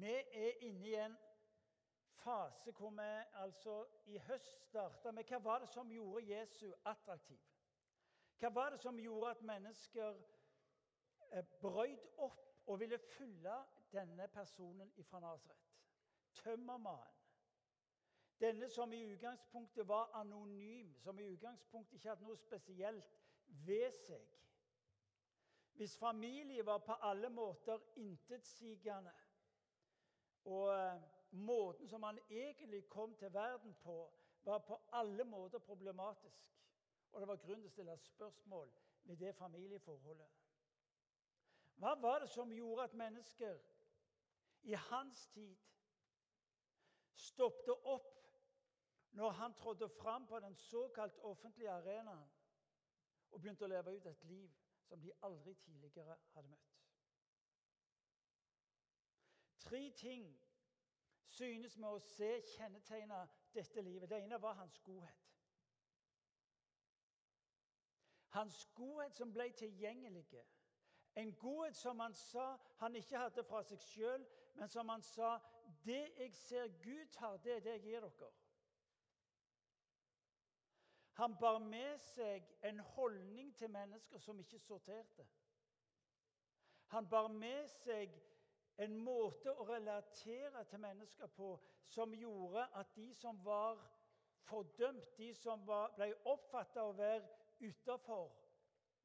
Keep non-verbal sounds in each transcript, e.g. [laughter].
Vi er inne i en fase hvor vi altså i høst starta med hva var det som gjorde Jesu attraktiv? Hva var det som gjorde at mennesker brøyt opp og ville følge denne personen fra Nasaret? Tømmermannen. Denne som i utgangspunktet var anonym, som i utgangspunktet ikke hadde noe spesielt ved seg. Hvis familie var på alle måter intetsigende, og eh, måten som han egentlig kom til verden på, var på alle måter problematisk. Og det var grunn til å stille spørsmål ved det familieforholdet. Hva var det som gjorde at mennesker i hans tid stoppet opp når han trådte fram på den såkalt offentlige arenaen og begynte å leve ut et liv som de aldri tidligere hadde møtt? Tre ting synes vi å se kjennetegne dette livet. Det ene var hans godhet. Hans godhet som ble tilgjengelig. En godhet som han sa han ikke hadde fra seg sjøl, men som han sa det jeg ser Gud har, det er det jeg gir dere. Han bar med seg en holdning til mennesker som ikke sorterte. Han bar med seg en måte å relatere til mennesker på som gjorde at de som var fordømt, de som var, ble oppfatta å være utafor,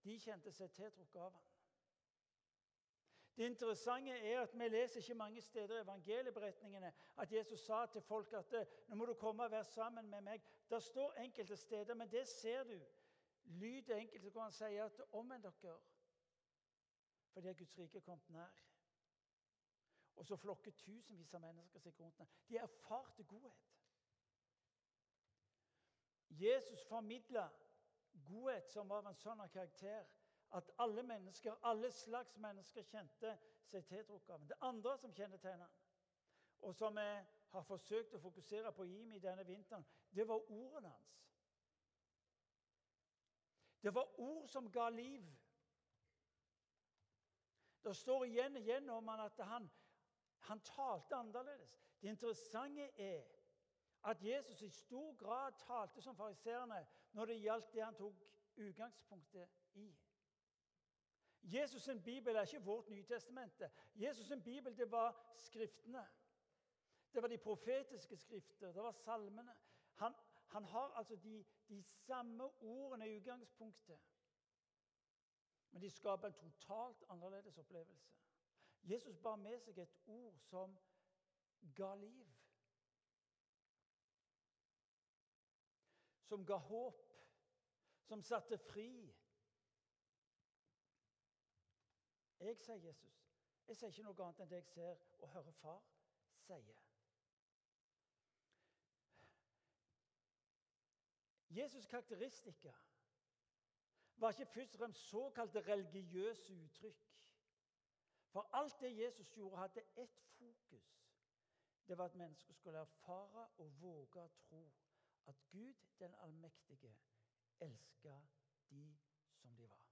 de kjente seg tiltrukket av ham. Det interessante er at Vi leser ikke mange steder i evangelieberetningene at Jesus sa til folk at nå må du komme og være sammen med meg. Det står enkelte steder, men det ser du. Lyder enkelte hvor han sier at omvend dere, fordi Guds rike er kommet nær. Og så flokker tusenvis av mennesker seg rundt ham. De erfarte godhet. Jesus formidla godhet som var av en sånn karakter at alle mennesker, alle slags mennesker kjente seg tiltrukket av ham. Det andre som kjennetegner ham, og som vi har forsøkt å fokusere på Jimmy denne vinteren, det var ordene hans. Det var ord som ga liv. Det står igjen og igjen om han at han han talte annerledes. Det interessante er at Jesus i stor grad talte som fariseerne når det gjaldt det han tok utgangspunktet i. Jesus' sin bibel er ikke vårt Nytestamente. Jesus' sin bibel det var Skriftene. Det var de profetiske skrifter, det var salmene. Han, han har altså de, de samme ordene i utgangspunktet. Men de skaper en totalt annerledes opplevelse. Jesus bar med seg et ord som ga liv. Som ga håp, som satte fri. Jeg, sier Jesus. Jeg sier ikke noe annet enn det jeg ser og hører far sier. Jesus' karakteristikker var ikke først og fremst såkalte religiøse uttrykk. For alt det Jesus gjorde, hadde ett fokus. Det var at mennesker skulle erfare og våge å tro at Gud den allmektige elska de som de var.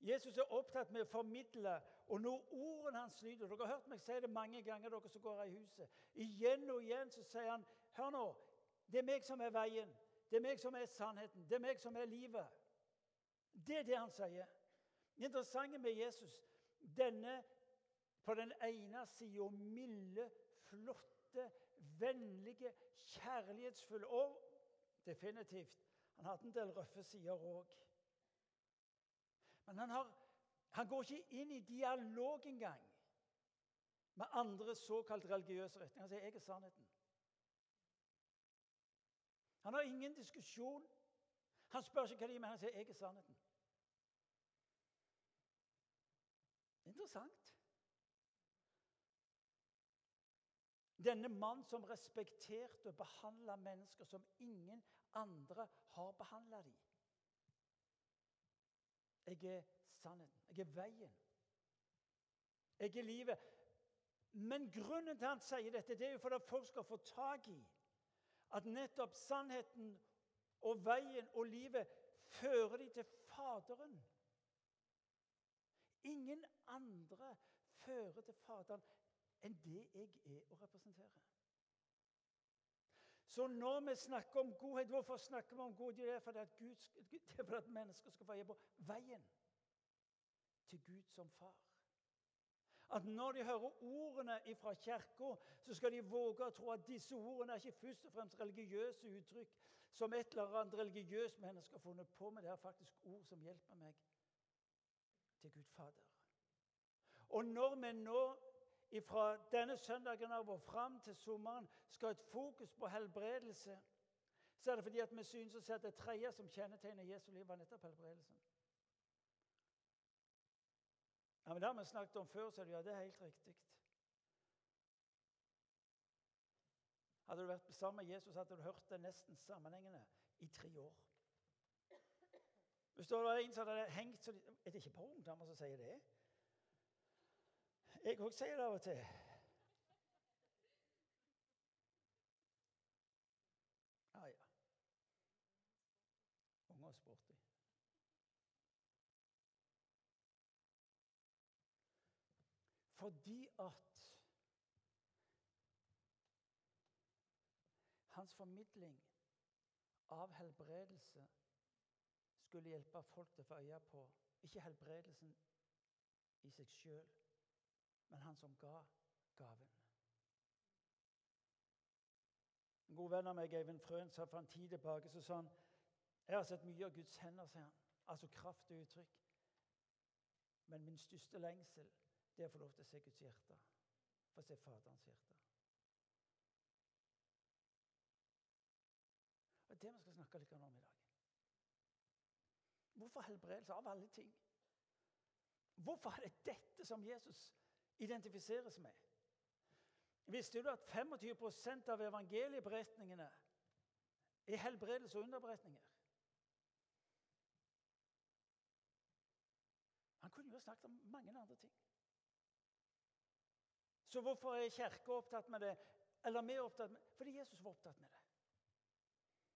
Jesus er opptatt med å formidle, og når ordene hans lyder Dere har hørt meg si det mange ganger, dere som går her i huset. Igjen og igjen så sier han Hør nå. Det er meg som er veien. Det er meg som er sannheten. Det er meg som er livet. Det er det han sier. Det interessante med Jesus denne på den ene sida milde, flotte, vennlige, kjærlighetsfulle Og definitivt han hadde en del røffe sider òg. Men han, har, han går ikke inn i dialog engang med andre såkalt religiøse retninger. Han sier 'jeg er sannheten'. Han har ingen diskusjon. Han spør ikke hva de mener, han sier 'jeg er sannheten'. Interessant. Denne mann som respekterte og behandla mennesker som ingen andre har behandla dem. Jeg er sannheten. Jeg er veien. Jeg er livet. Men grunnen til at han sier dette, det er jo for at folk skal få tak i at nettopp sannheten og veien og livet fører dem til Faderen. Ingen andre fører til Faderen enn det jeg er å representere. Så når vi snakker om godhet, hvorfor snakker vi om godhet? Det er fordi at, Gud, det er fordi at mennesker skal veie på veien til Gud som far. At når de hører ordene fra kirka, så skal de våge å tro at disse ordene er ikke først og fremst religiøse uttrykk som et eller annet religiøst menneske har funnet på, men det er faktisk ord som hjelper meg til Gud Fader. Og når vi nå fra denne søndagen av og fram til sommeren skal ha et fokus på helbredelse, så er det fordi at vi synes å se at det tredje som kjennetegner Jesu liv, var nettopp helbredelsen. Ja, men Det har vi snakket om før, så ja, det er helt riktig. Hadde du vært sammen med Jesus, hadde du hørt det nesten sammenhengende i tre år. Det var en som hadde hengt så Er det ikke bare ungdommer som sier det? Jeg òg sier det av og til. Ja, ja. Unger er sporty. Fordi at hans formidling av helbredelse skulle hjelpe folk til å få øye på ikke helbredelsen i seg sjøl, men han som ga gaven. En god venn av meg, Eivind Frøen, sa for en tid tilbake så sa han, jeg har sett mye av Guds hender, sier han. Altså kraft og uttrykk. Men min største lengsel det er å få lov til å se Guds hjerte. Få se Faderens hjerte. Og Det det vi skal snakke litt om i dag. Hvorfor helbredelse av alle ting? Hvorfor er det dette som Jesus identifiseres med? Visste du at 25% av evangelieberetningene er helbredelse og underberetninger? Han kunne jo snakket om mange andre ting. Så hvorfor er Kirka opptatt med det? Eller vi er opptatt med Fordi Jesus var opptatt med det.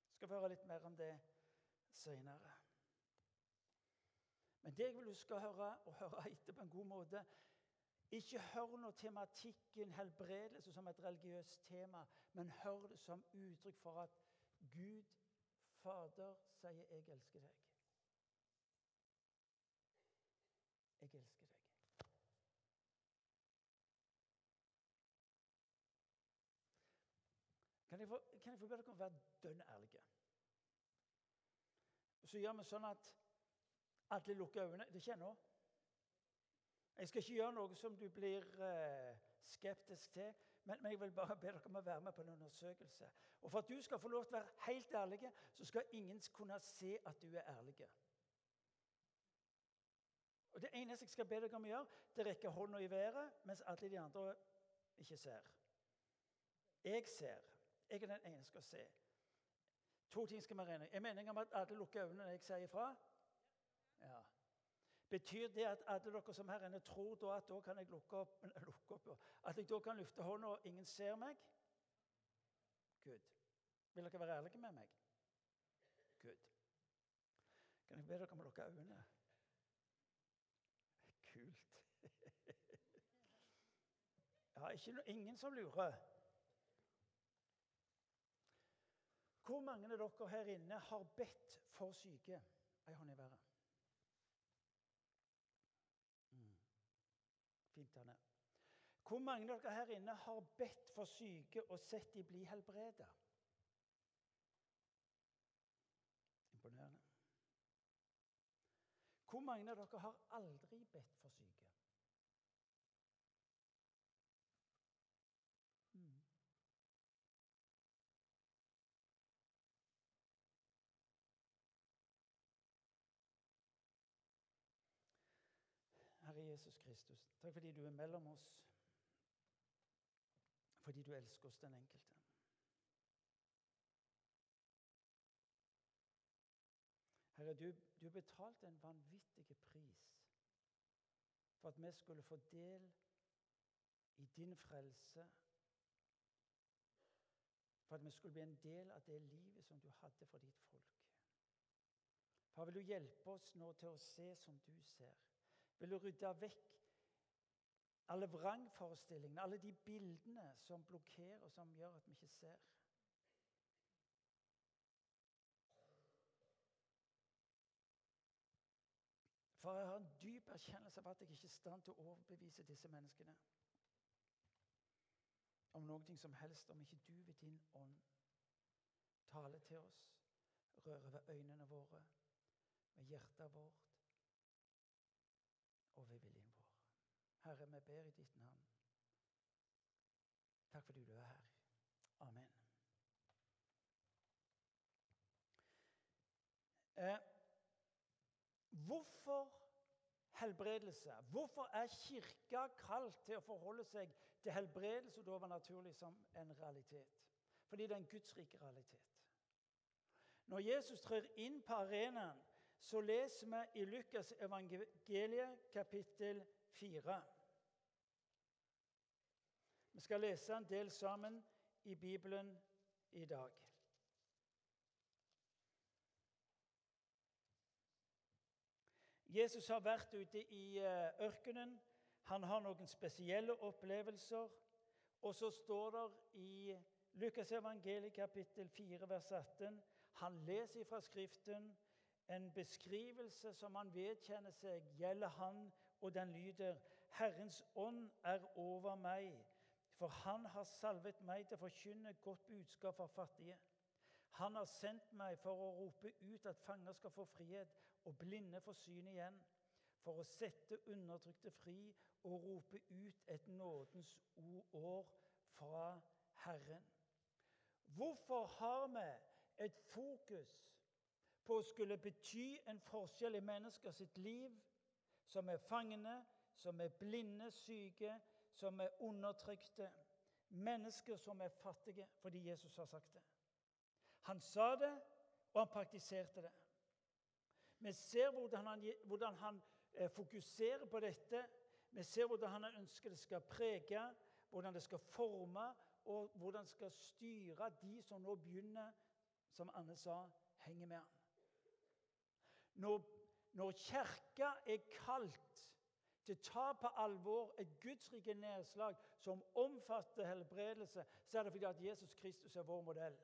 Jeg skal få høre litt mer om det seinere. Men det jeg vil du skal høre, og høre etter på en god måte Ikke hør nå tematikken helbredelse som et religiøst tema, men hør det som uttrykk for at Gud, Fader, sier 'Jeg elsker deg'. Jeg elsker deg. Kan jeg få, kan jeg få be dere om å være dønn ærlige? Så gjør vi sånn at alle lukker øynene. Det er ikke. Jeg skal ikke gjøre noe som du blir eh, skeptisk til, men, jeg vil bare be dere om å være med på en undersøkelse. Og For at du skal få lov til å være helt ærlig, så skal ingen kunne se at du er ærlig. Og Det eneste jeg skal be dere om å gjøre, det er å rekke hånda i været mens alle de andre ikke ser. Jeg ser. Jeg er den eneste som skal se. To ting skal vi regne. Er meningen om at alle lukker øynene når jeg sier ifra? Betyr det at alle dere som her inne tror da at da kan jeg lukke opp, [laughs] lukke opp At jeg da kan løfte hånda og ingen ser meg? Good. Vil dere være ærlige med meg? Good. Kan jeg be dere om å lukke øynene? Kult. [laughs] ja, ikke, ingen som lurer. Hvor mange av dere her inne har bedt for syke? Ei hånd i været. Mm. Fint, Anne. Hvor mange av dere her inne har bedt for syke og sett de bli helbreda? Imponerende. Hvor mange av dere har aldri bedt for syke? Herre Jesus Kristus, takk fordi du er mellom oss. Fordi du elsker oss, den enkelte. Herre, du, du betalte en vanvittig pris for at vi skulle få del i din frelse. For at vi skulle bli en del av det livet som du hadde for ditt folk. Far, vil du hjelpe oss nå til å se som du ser. Vil du rydde vekk alle vrangforestillingene, alle de bildene som blokkerer, som gjør at vi ikke ser? For jeg har en dyp erkjennelse av at jeg ikke er i stand til å overbevise disse menneskene om noe som helst om ikke du ved din ånd taler til oss, rører ved øynene våre, med hjertet vårt og ved viljen. Herre, vi ber i ditt navn. Takk fordi du er her. Amen. Eh, hvorfor helbredelse? Hvorfor er Kirka kalt til å forholde seg til helbredelse og det overnaturlige som en realitet? Fordi det er en gudsrik realitet. Når Jesus trør inn på arenaen, så leser vi i Lukas evangeliet kapittel 4. Vi skal lese en del sammen i Bibelen i dag. Jesus har vært ute i eh, ørkenen. Han har noen spesielle opplevelser. Og så står det i Lukas evangeliet kapittel 4 vers 18 Han leser fra Skriften en beskrivelse som han vedkjenner seg, gjelder han, og den lyder Herrens ånd er over meg, for han har salvet meg til å forkynne godt budskap for fattige. Han har sendt meg for å rope ut at fanger skal få frihet, og blinde få syn igjen, for å sette undertrykte fri og rope ut et nådens år fra Herren. Hvorfor har vi et fokus på å skulle bety en forskjell i mennesker sitt liv, som er fangene, som er blinde, syke, som er undertrykte. Mennesker som er fattige fordi Jesus har sagt det. Han sa det, og han praktiserte det. Vi ser hvordan han, hvordan han eh, fokuserer på dette. Vi ser hvordan han ønsker det skal prege, hvordan det skal forme, og hvordan det skal styre de som nå begynner, som Anne sa, henger med han. Når, når Kirka er kalt til å ta på alvor et gudsrike nedslag som omfatter helbredelse, så er det fordi at Jesus Kristus er vår modell.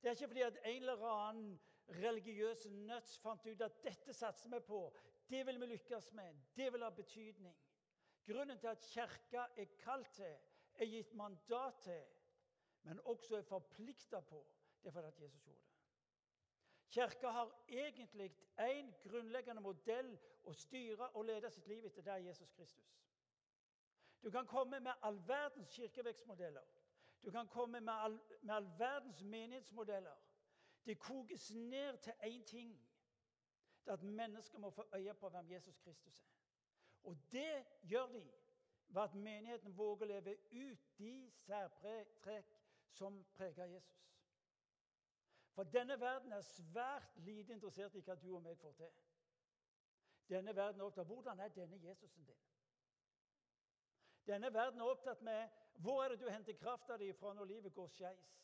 Det er ikke fordi at en eller annen religiøs nuts fant ut at dette satser vi på, det vil vi lykkes med, det vil ha betydning. Grunnen til at Kirka er kalt til, er gitt mandat til, men også er forplikta på, det er fordi at Jesus gjorde det. Kirka har egentlig én grunnleggende modell å styre og lede sitt liv etter. Det er Jesus Kristus. Du kan komme med all verdens kirkevekstmodeller. Du kan komme med all, med all verdens menighetsmodeller. Det kokes ned til én ting. Det er at mennesker må få øye på hvem Jesus Kristus er. Og det gjør de ved at menigheten våger å leve ut de særtrekk som preger Jesus. For denne verden er svært lite interessert i hva du og meg får til. Denne verden er opptatt hvordan er denne Jesusen din. Denne verden er opptatt med hvor er det du henter krafta di fra når livet går skeis.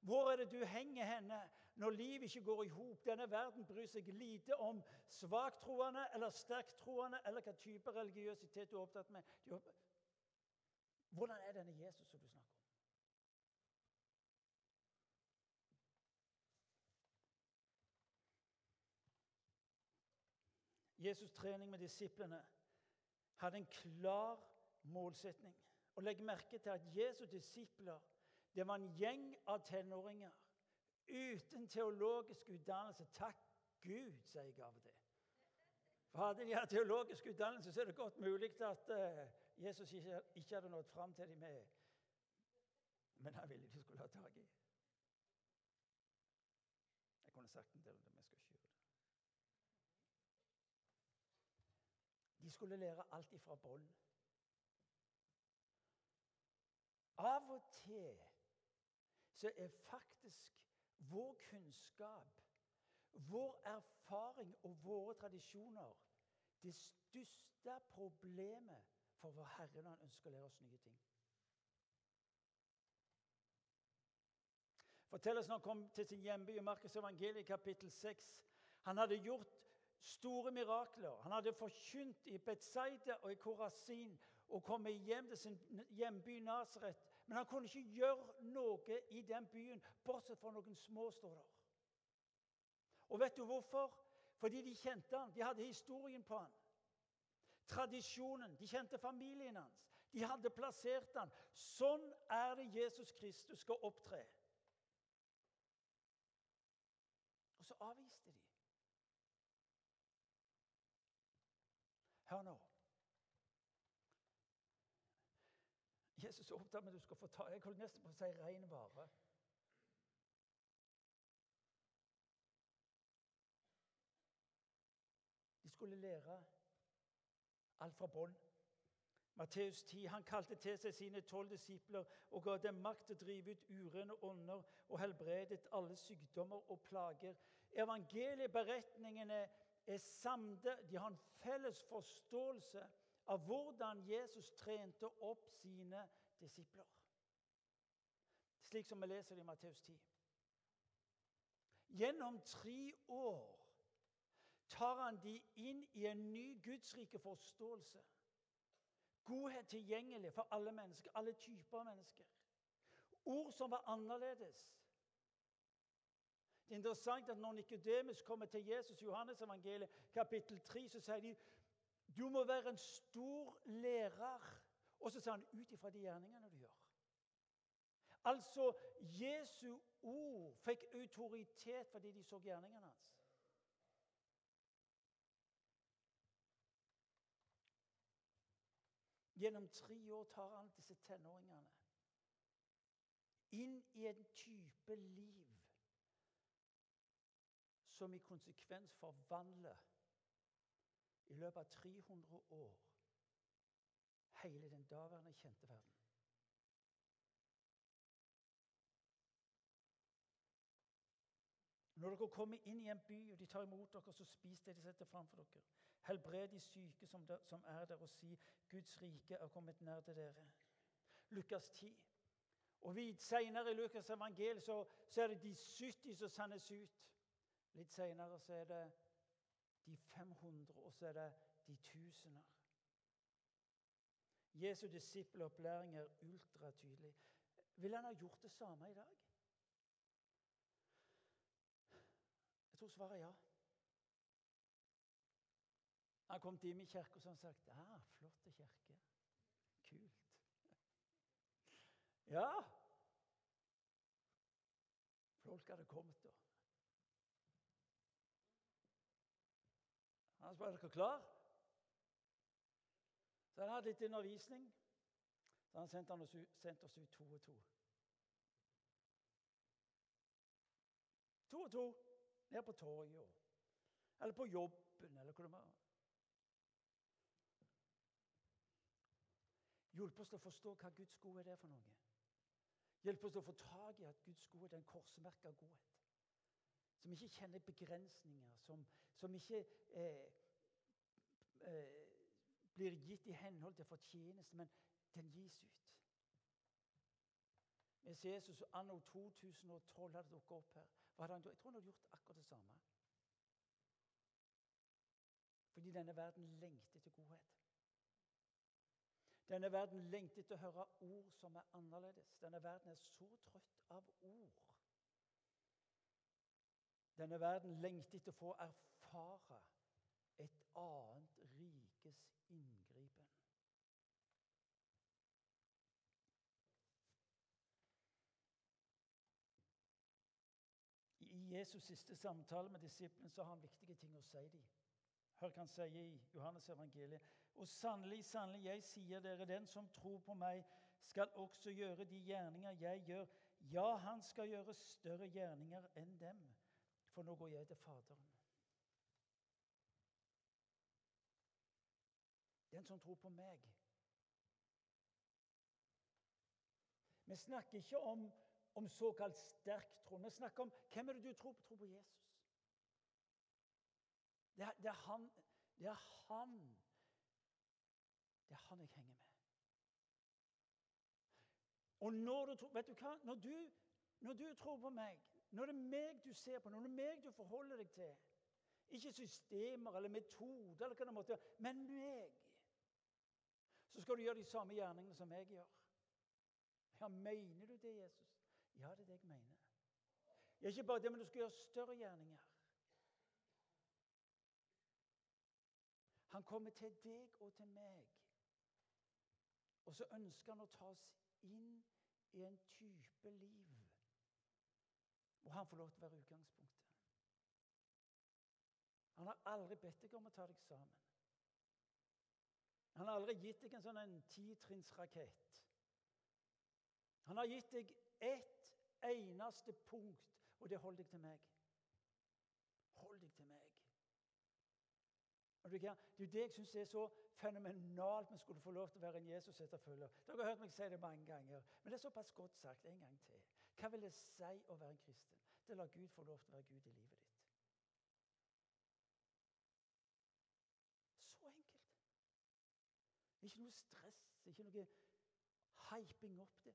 Hvor er det du henger henne når livet ikke går i hop? Denne verden bryr seg lite om svaktroende eller sterktroende eller hva type religiøsitet du er opptatt med. Hvordan er denne Jesus som du snakker? Jesus' trening med disiplene hadde en klar målsetning. Og Legg merke til at Jesus' disipler det var en gjeng av tenåringer uten teologisk utdannelse. Takk Gud, sier jeg av og til. For Hadde de hatt teologisk utdannelse, så er det godt mulig at uh, Jesus ikke, hadde nådd fram til dem med Men han ville de skulle ha tak i. Jeg kunne sagt en del om det. De skulle lære alt ifra bånn. Av og til så er faktisk vår kunnskap, vår erfaring og våre tradisjoner det største problemet for vår Herre når han ønsker å lære oss nye ting. Fortelles når han kom til sin hjemby i Markus evangeliet kapittel 6. Han hadde gjort store mirakler. Han hadde forkynt i Betzaida og i Korasin og kommet hjem til sin hjemby Nasaret. Men han kunne ikke gjøre noe i den byen, bortsett fra noen små, står. Og vet du hvorfor? Fordi de kjente han. De hadde historien på han. Tradisjonen. De kjente familien hans. De hadde plassert han. Sånn er det Jesus Kristus skal opptre. Og så avviste Hør nå. Jesus er opptatt med at du skal få ta Jeg holdt nesten på å si ren vare. De skulle lære alt fra bånn. Matteus 10. Han kalte til seg sine tolv disipler og ga dem makt til å drive ut urene ånder og helbredet alle sykdommer og plager. Evangelieberetningene er samde. De har en felles forståelse av hvordan Jesus trente opp sine disipler. Slik som vi leser det i Matteus 10. Gjennom tre år tar han de inn i en ny gudsrike forståelse. Godhet tilgjengelig for alle mennesker, alle typer mennesker. Ord som var annerledes. Det er interessant at Når Nikodemus kommer til Jesus i Johannes evangeliet, kapittel 3, så sier de du må være en stor lærer. Og så sier han ut ifra de gjerningene du gjør. Altså, Jesu ord fikk autoritet fordi de så gjerningene hans. Gjennom tre år tar han disse tenåringene inn i en type liv som i konsekvens forvandler i løpet av 300 år hele den daværende kjente verden. Når dere kommer inn i en by, og de tar imot dere, så spis det de setter framfor dere. Helbred de syke som, er der, og si Guds rike er kommet nær til dere. Lukas 10. Og Senere i Lukas evangeliet så, så, er det de 70 som sendes ut. Litt senere så er det de 500, og så er det de tusener. Jesu disippelopplæring er ultratydelig. Vil han ha gjort det samme i dag? Jeg tror svaret er ja. Han kom til min kirke og så han sagt ah, 'Flotte kirke. Kult.' [laughs] Ja. Folk hadde kommet da. Spør er dere klar? Så han hadde litt undervisning. Så han sendte, oss ut, oss ut to og to. To og to. Ned på torget eller på jobben eller hvor det var. Hjelp oss til å forstå hva Guds godhet er for noe. Hjelp oss til å få tak i at Guds godhet er en korsmerka godhet. Som ikke kjenner begrensninger, som, som ikke eh, eh, blir gitt i henhold til fortjeneste, men den gis ut. Mens Jesus anno 2012 hadde dukket opp her, hva hadde han, gjort? jeg tror han hadde gjort akkurat det samme. Fordi denne verden lengter etter godhet. Denne verden lengter etter å høre ord som er annerledes. Denne verden er så trøtt av ord. Denne verden lengter etter å få erfare et annet rikes inngripen. I Jesus' siste samtale med disiplene så har han viktige ting å si dem. Hør hva han sier i Johannes evangeliet. Og sannelig, sannelig, jeg sier dere, den som tror på meg, skal også gjøre de gjerninger jeg gjør. Ja, han skal gjøre større gjerninger enn dem, for nå går jeg til Faderen. Den som tror på meg. Vi snakker ikke om, om såkalt sterk tro. Vi snakker om hvem er det du tror på? Tror på Jesus. Det er, det er han Det er han Det er han jeg henger med. Og når du, vet du hva? Når du, når du tror på meg, når det er meg du ser på, når det er meg du forholder deg til Ikke systemer eller metoder, eller hva det måtte være, men meg. Så skal du gjøre de samme gjerningene som jeg gjør. Ja, mener du det, Jesus? Ja, det er det jeg mener. Ja, ikke bare det, men du skal gjøre større gjerninger. Han kommer til deg og til meg. Og så ønsker han å ta oss inn i en type liv hvor han får lov til å være utgangspunktet. Han har aldri bedt deg om å ta deg sammen. Han har aldri gitt deg en sånn en titrinnsrakett. Han har gitt deg ett eneste punkt, og det holder deg til meg. Hold deg til meg. Og det er jo det jeg syns er så fenomenalt vi skulle få lov til å være en Jesus-etterfølger. Dere har hørt meg si det mange ganger, men det er såpass godt sagt en gang til. Hva vil det si å være en kristen? Det lar Gud få lov til å være Gud i livet ditt. Så enkelt. Ikke noe stress, ikke noe hyping opp det.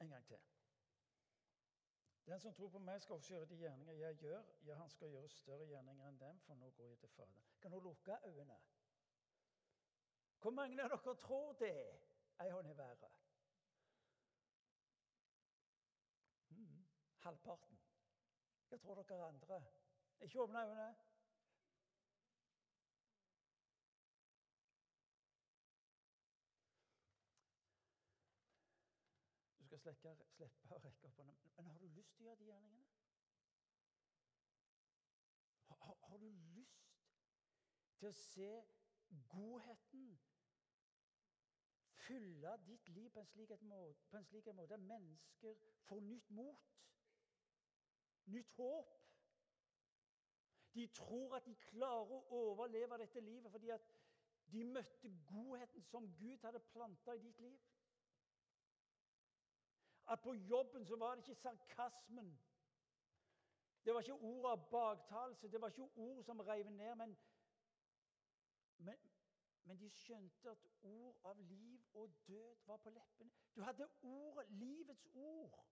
En gang til. Den som tror på meg, skal også gjøre de gjerninger jeg gjør. Ja, han skal gjøre større gjerninger enn dem, for nå går jeg til Faderen. Kan du lukke øynene? Hvor mange av dere tror det? Ei hånd i været. Hmm. Halvparten. Hva tror dere andre? Ikke åpne øynene. skal slekke, slippe å rekke opp hånda. Men har du lyst til å gjøre de gjerningene? Har, har, du lyst til å se godheten fylle ditt liv på en slik, måte, på en slik måte at mennesker får nytt mot? Nytt håp? De tror at de klarer å overleve dette livet fordi at de møtte godheten som Gud hadde planta i ditt liv at på jobben så var det ikke sarkasmen. Det var ikke ord av baktalelse, det var ikke ord som reiv ned. Men, men, men, de skjønte at ord av liv og død var på leppene. Du hadde ordet, livets ord.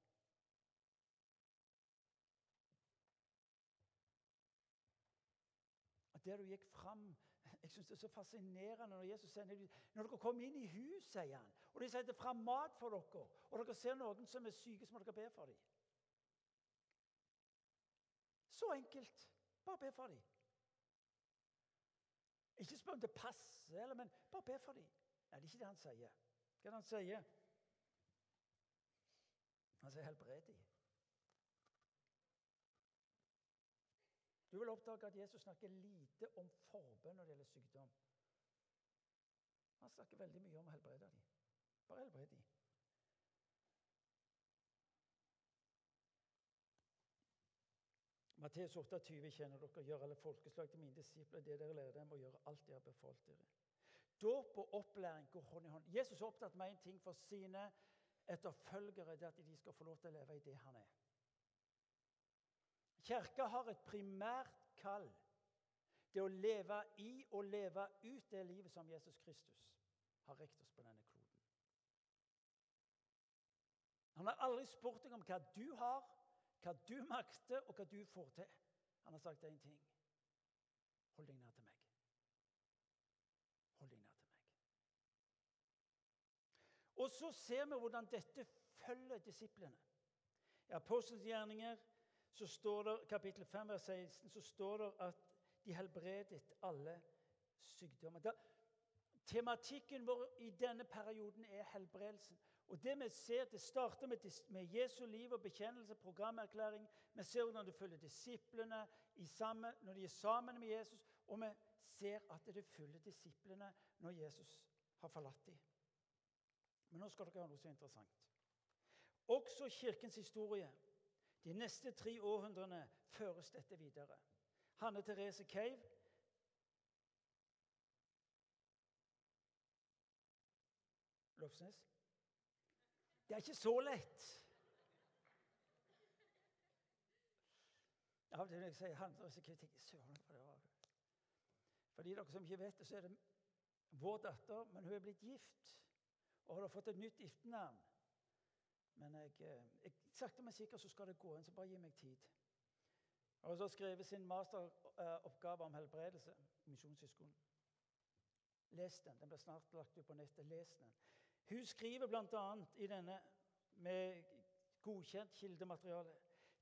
Der du gikk fram jeg synes Det er så fascinerende når Jesus sier når dere kommer inn i hus, sier han, og de setter fram mat for dere, og dere ser noen som er syke, så må dere be for dem. Så enkelt. Bare be for dem. Ikke spør om det passer, men bare be for dem. Nei, det er ikke det han sier. Hva er det han sier? Han sier 'helbred dem'. Du vil oppdage at Jesus snakker lite om forbønn når det gjelder sykdom. Han snakker veldig mye om å helbrede dem. Bare helbred dem. Matteus 28 kjenner dere. Gjør alle folkeslag til mine disipler. Det dere lærer dem, å gjøre alt de har befolket dere. Dåp og opplæring går hånd i hånd. Jesus er opptatt med én ting for sine etterfølgere. det at de skal få lov til å leve i det han er. Kirka har et primært kall. Det å leve i og leve ut det livet som Jesus Kristus har rekt oss på denne kloden. Han har aldri spurt deg om hva du har, hva du makter, og hva du får til. Han har sagt én ting. Hold deg nær til meg. Hold deg nær til meg. Og så ser vi hvordan dette følger disiplene. I Apostelens gjerninger så står det, kapittel 5, vers 16, så står det at de helbredet alle sykdommer. Da, tematikken vår i denne perioden er helbredelsen. Og Det vi ser, det starter med, med Jesu liv og bekjennelse, programerklæring. Vi ser hvordan du følger disiplene sammen, når de er sammen med Jesus, og vi ser at det følger disiplene når Jesus har forlatt dem. Men nå skal dere ha noe så interessant. Også Kirkens historie de neste tre århundrene føres dette videre. Hanne Therese Cave Lofsnes? Det er ikke så lett. Av og til når jeg sier Hanne Therese Cave, tenker jeg søren hva. For de dere som ikke vet det, så er det vår datter, men hun er blitt gift og har fått et nytt giftenavn. Men jeg, eh, jeg, sakte, men sikkert så skal det gå inn, så bare gi meg tid. Og så skrev sin masteroppgave om helbredelse i Misjonshøgskolen. Les den. Den blir snart lagt ut på nettet. Les den. Hun skriver bl.a. i denne med godkjent kildemateriale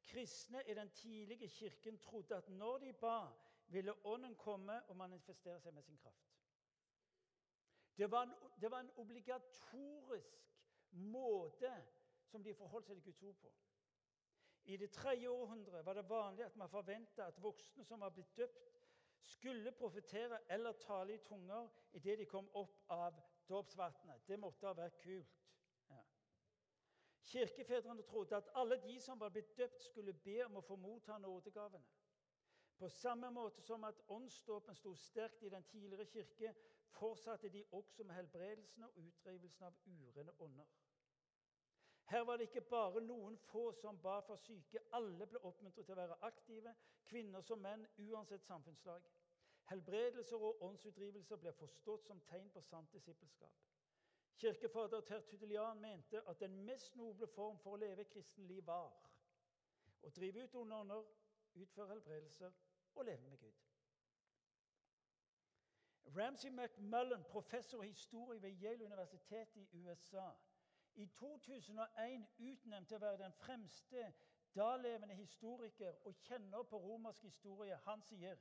Kristne i den tidlige kirken trodde at når de ba, ville Ånden komme og manifestere seg med sin kraft. Det var en, det var en obligatorisk måte som de forholdt seg til Guds ord på. I det tredje århundret var det vanlig at man forventa at voksne som var blitt døpt, skulle profetere eller tale i tunger idet de kom opp av dåpsvannet. Det måtte ha vært kult. Ja. Kirkefedrene trodde at alle de som var blitt døpt, skulle be om å få motta nådegavene. På samme måte som at åndsdåpen sto sterkt i den tidligere kirke, fortsatte de også med helbredelsen og utdrivelsen av urene ånder. Her var det ikke bare noen få som ba for syke. Alle ble oppmuntret til å være aktive, kvinner som menn, uansett samfunnslag. Helbredelser og åndsutdrivelser ble forstått som tegn på sant disippelskap. Kirkefader Tertulian mente at den mest noble form for å leve kristenliv var å drive ut onde ånder, utføre helbredelser og leve med Gud. Ramsay McMullen, professor i historie ved Yale universitet i USA, i 2001 utnevnt til å være den fremste dalevende historiker og kjenner på romersk historie. Han sier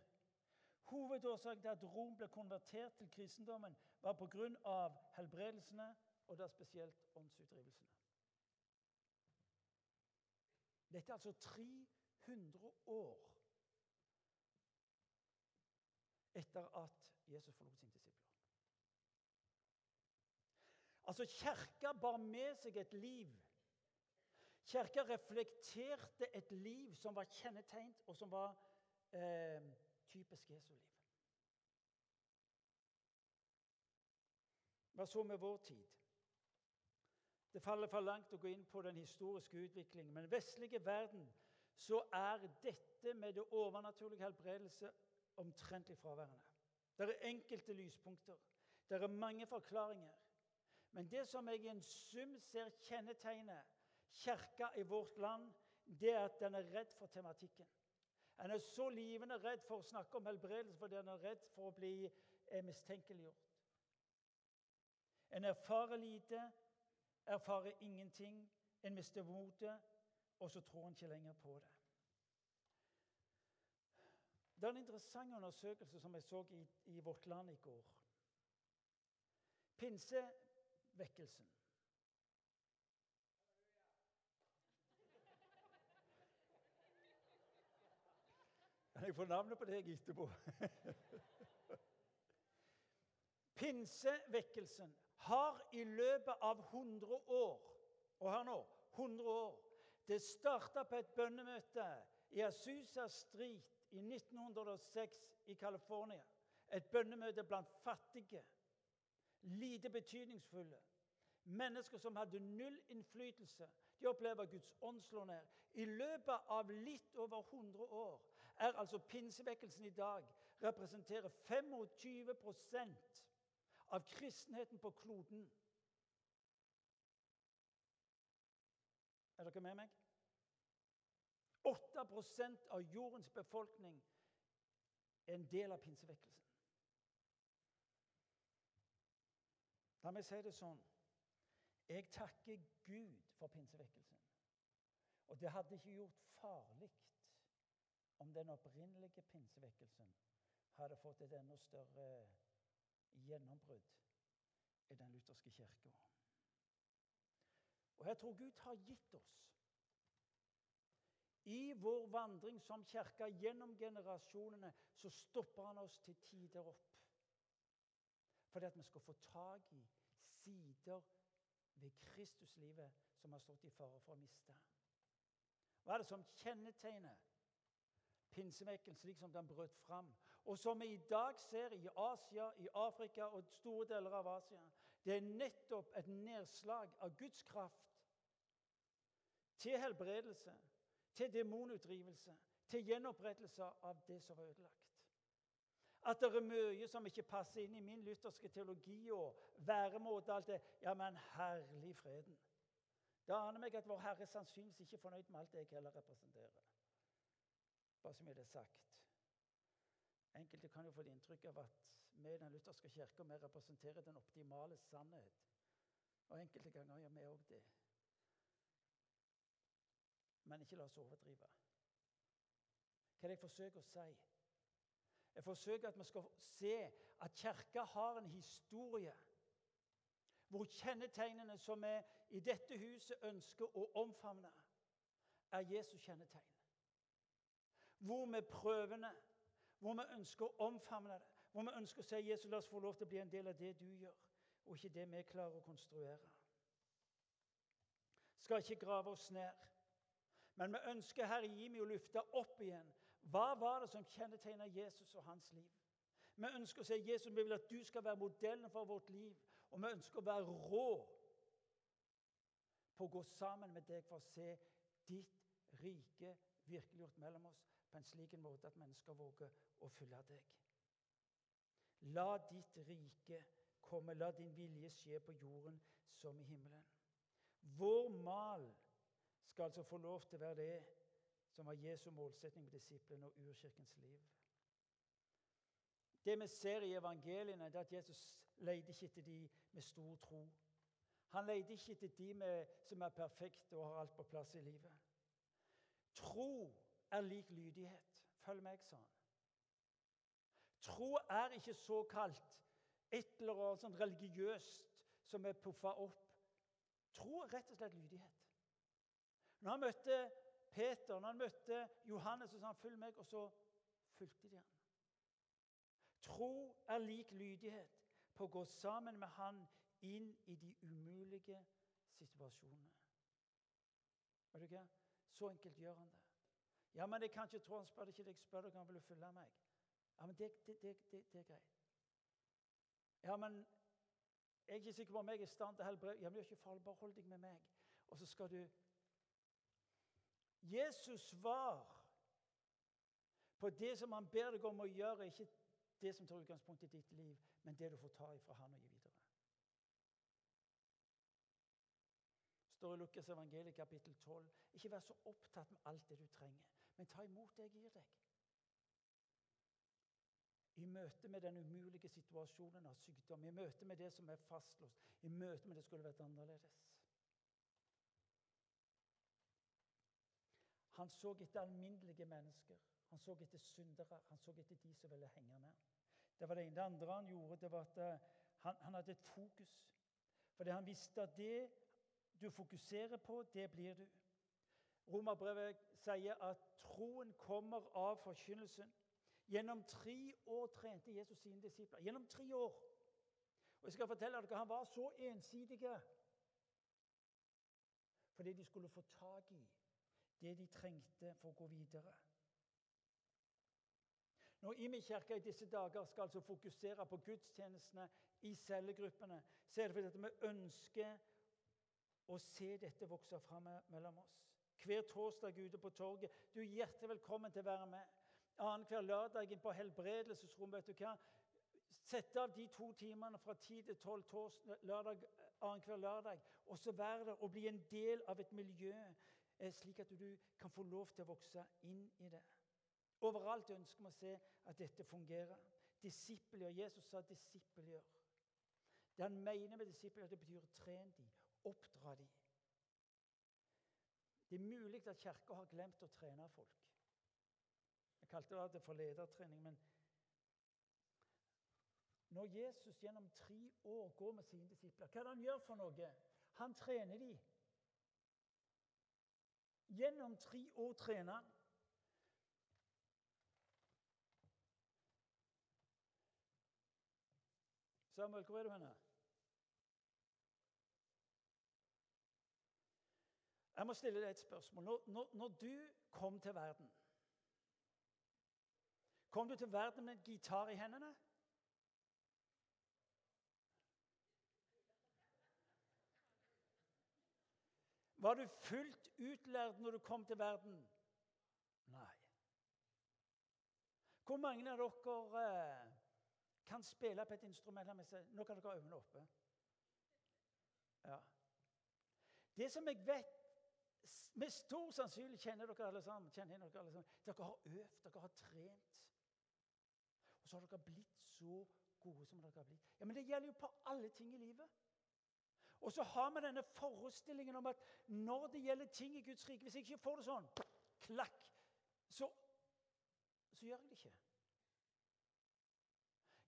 hovedårsaken til at Rom ble konvertert til kristendommen, var pga. helbredelsene, og da spesielt åndsutdrivelsene. Dette er altså 300 år etter at Jesus forlot sin disipler. Altså, Kirka bar med seg et liv. Kirka reflekterte et liv som var kjennetegnet, og som var eh, typisk Jesu liv. Hva så med vår tid? Det faller for langt å gå inn på den historiske utviklingen. Men i vestlige verden så er dette med det overnaturlige helbredelse omtrentlig fraværende. Det er enkelte lyspunkter. Det er mange forklaringer. Men det som jeg i en sum ser kjennetegner Kirka i vårt land, det er at den er redd for tematikken. En er så livende redd for å snakke om helbredelse fordi en er redd for å bli eh, mistenkeliggjort. En erfarer lite, erfarer ingenting, en mister motet, og så tror en ikke lenger på det. Det er en interessant undersøkelse som jeg så i, i Vårt Land i går. Pinse vekkelsen. Jeg får navnet på deg etterpå. [laughs] Pinsevekkelsen har i løpet av 100 år Og hør nå 100 år Det starta på et bønnemøte i Asusa Street i 1906 i California. Et bønnemøte blant fattige lite betydningsfulle. Mennesker som hadde null innflytelse. De opplever Guds ånd slå ned. I løpet av litt over 100 år er altså pinsevekkelsen i dag representerer 25% av kristenheten på kloden. Er dere med meg? 8% av jordens befolkning er en del av pinsevekkelsen. La meg si det sånn. Jeg takker Gud for pinsevekkelsen. Og det hadde ikke gjort farlig om den opprinnelige pinsevekkelsen hadde fått et enda større gjennombrudd i den lutherske kirka. Og jeg tror Gud har gitt oss I vår vandring som kirke gjennom generasjonene så stopper han oss til tider opp. Fordi at vi skal få tak i sider ved Kristuslivet som har stått i fare for å miste. Hva er det som kjennetegner pinsevekken slik som den brøt fram, og som vi i dag ser i Asia, i Afrika og store deler av Asia? Det er nettopp et nedslag av Guds kraft til helbredelse, til demonutdrivelse, til gjenopprettelse av det som var ødelagt. At det er mye som ikke passer inn i min lutherske teologi og væremåte. alt det. Ja, men herlig freden. Da aner meg at Vår Herre sannsynligvis ikke er fornøyd med alt jeg heller representerer. Bare mye det er sagt. Enkelte kan jo få det inntrykk av at vi i Den lutherske kirka representerer den optimale sannhet. Og enkelte ganger gjør vi òg det. Men ikke la oss overdrive. Hva er det jeg forsøker å si? Jeg forsøker at vi skal se at Kirka har en historie hvor kjennetegnene som vi i dette huset ønsker å omfavne, er Jesus kjennetegn. Hvor vi prøvende, hvor vi ønsker å omfavne det, hvor vi ønsker å si Jesus, la oss få lov til å bli en del av det du gjør, og ikke det vi klarer å konstruere. Skal ikke grave oss ned. Men vi ønsker Herre, gi meg å løfte opp igjen. Hva var det som kjennetegna Jesus og hans liv? Vi ønsker å si Jesus, vi vil at du skal være modellen for vårt liv. Og vi ønsker å være rå på å gå sammen med deg for å se ditt rike virkeliggjort mellom oss på en slik måte at mennesker våger å følge deg. La ditt rike komme, la din vilje skje på jorden som i himmelen. Vår mal skal altså få lov til å være det som var Jesu målsetning med disiplene og urkirkens liv. Det vi ser i evangeliene, er at Jesus leide ikke etter de med stor tro. Han leide ikke etter de med, som er perfekte og har alt på plass i livet. Tro er lik lydighet. Følg meg, sa han. Tro er ikke såkalt et eller annet sånn religiøst som er puffa opp. Tro er rett og slett lydighet. Når han møtte Peter, når han møtte Johannes, så sa han 'følg meg', og så fulgte de han. Tro er lik lydighet på å gå sammen med Han inn i de umulige situasjonene. Vet du hva? Så enkelt gjør han det. Ja, men jeg kan ikke tro han spør ikke deg, spør deg om han vil følge meg. Ja, men det, det, det, det, er greit. Ja, men jeg er ikke sikker på om jeg er i stand til å helbrede Ja, men er ikke farlig, bare hold deg med meg. Og så skal du Jesus svar på det som han ber deg om å gjøre, ikke det som tar utgangspunkt i ditt liv, men det du får ta ifra han og gi videre. står i Lukas evangeliet kapittel 12. Ikke vær så opptatt med alt det du trenger, men ta imot det jeg gir deg. I møte med den umulige situasjonen av sykdom, i møte med det som er fastlåst, i møte med det skulle vært annerledes. Han så etter alminnelige mennesker. Han så etter syndere. Han så etter de som ville henge med. Det var det ene. Det andre han gjorde, det var at eh, han, han hadde et fokus. Fordi han visste at det du fokuserer på, det blir du. Romerbrevet sier at troen kommer av forkynnelsen. Gjennom tre år trente Jesus sine disipler. Gjennom tre år. Og jeg skal fortelle dere, Han var så ensidige fordi de skulle få tak i det de trengte for å gå videre. Når Imi kirke i disse dager skal altså fokusere på gudstjenestene i cellegruppene, så er det fordi vi ønsker å se dette vokse fram mellom oss. Hver torsdag ute på torget. Du er hjertelig velkommen til å være med. Annenhver lørdag på helbredelsesrom. vet du hva? Sett av de to timene fra 10 til 12 lørdag, annenhver lørdag. Og så være der og bli en del av et miljø, slik at du kan få lov til å vokse inn i det. Overalt ønsker vi å se at dette fungerer. Disippelgjør. Jesus sa 'disippelgjør'. Det han mener med disippelgjør, det betyr 'tren de', oppdra de. Det er mulig at Kirka har glemt å trene folk. Jeg kalte det for ledertrening. Men når Jesus gjennom tre år går med sine disipler, hva er det han gjør for noe? Han trener de. Gjennom tre år trener. Samuel, hvor er du henne? Jeg må stille deg et spørsmål. Når, når, når, du kom til verden Kom du til verden med en gitar i hendene? Var du fullt utlært når du kom til verden? Nei. Hvor mange av dere eh, kan spille på et instrument. Nå kan dere ha øynene oppe. Ja. Det som jeg vet Med stor sannsynlighet kjenner dere alle sammen. kjenner dere alle sammen. Dere har øvd, dere har trent. Og så har dere blitt så gode som dere har blitt. Ja, Men det gjelder jo på alle ting i livet. Og så har vi denne forestillingen om at når det gjelder ting i Guds rike Hvis jeg ikke får det sånn, klakk, så, så gjør jeg det ikke.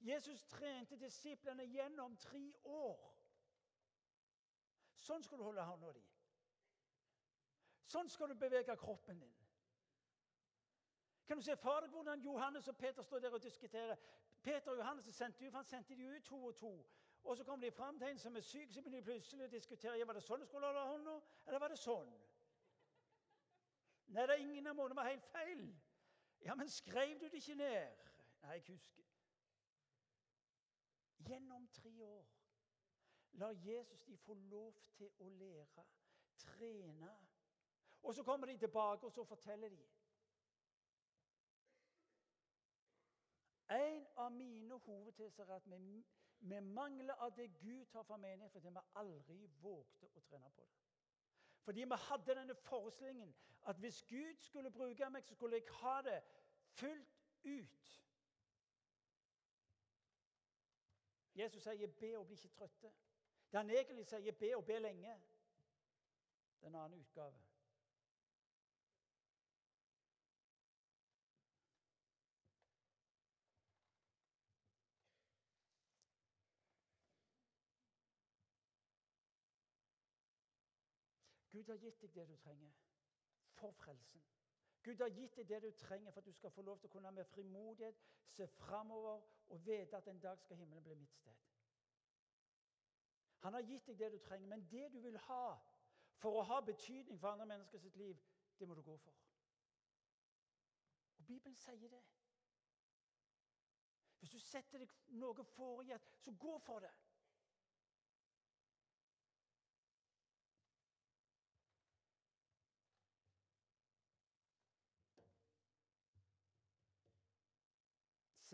Jesus trente disiplene gjennom tre år. Sånn skal du holde hånda di. Sånn skal du bevege kroppen din. Kan du se for deg hvordan Johannes og Peter står der og diskuterer? Peter og Johannes sendte han sendte de ut to og to. Og så kommer de fram til en som er syk, så begynner de plutselig å diskutere var det sånn du skulle holde hånda, eller var det sånn. Nei, det er ingen av måtene var helt feil. Ja, men skrev du det ikke ned? Nei, jeg husker. Gjennom tre år lar Jesus de få lov til å lære, trene. Og så kommer de tilbake, og så forteller de. En av mine hovedteser er at vi, vi mangler av det Gud tar for menighet fordi vi aldri vågte å trene på det. Fordi vi hadde denne forestillingen at hvis Gud skulle bruke meg, så skulle jeg ha det fullt ut. Jesus sier 'be og bli ikke trøtte'. Det han egentlig sier 'be og be lenge'. Det er en annen utgave. Gud har gitt deg det du trenger for frelsen. Gud har gitt deg det du trenger for at du skal få lov til å kunne med frimodighet se framover og vite at en dag skal himmelen bli mitt sted. Han har gitt deg det du trenger, men det du vil ha for å ha betydning for andre mennesker sitt liv, det må du gå for. Og Bibelen sier det. Hvis du setter deg noe for i så gå for det.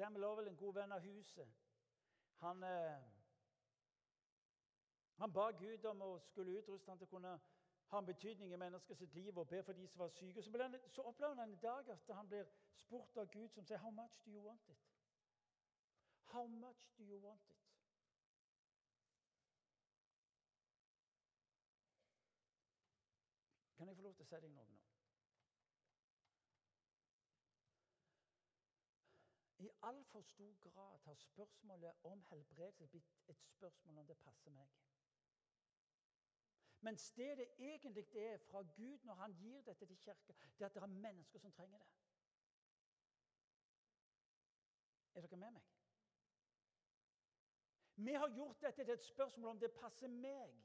Sam Lovell, en god venn av huset, han, eh, han ba Gud om å skulle utruste han til å kunne ha en betydning i menneskers liv og be for de som var syke. Så, så opplever han en dag at han blir spurt av Gud som sier How much do you want it? How much do you want it? Kan jeg få lov til å si deg noe nå? I altfor stor grad har spørsmålet om helbredelse blitt et spørsmål om det passer meg. Mens det det egentlig er fra Gud når han gir dette til kirka, det er at det er mennesker som trenger det. Er dere med meg? Vi har gjort dette til et spørsmål om det passer meg.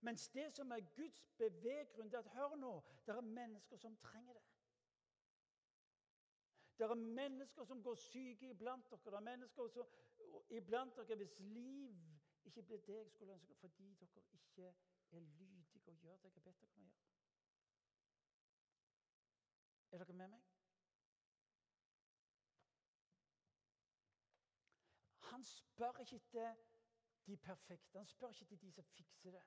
Mens det som er Guds beveggrunn, det er at hør nå, det er mennesker som trenger det. Det er mennesker som går syke iblant dere. Det er mennesker som, iblant dere hvis liv ikke blir det jeg skulle ønske, fordi dere ikke er lydige og gjør det jeg har bedt dere om å gjøre. Er dere med meg? Han spør ikke etter de perfekte. Han spør ikke etter de som fikser det.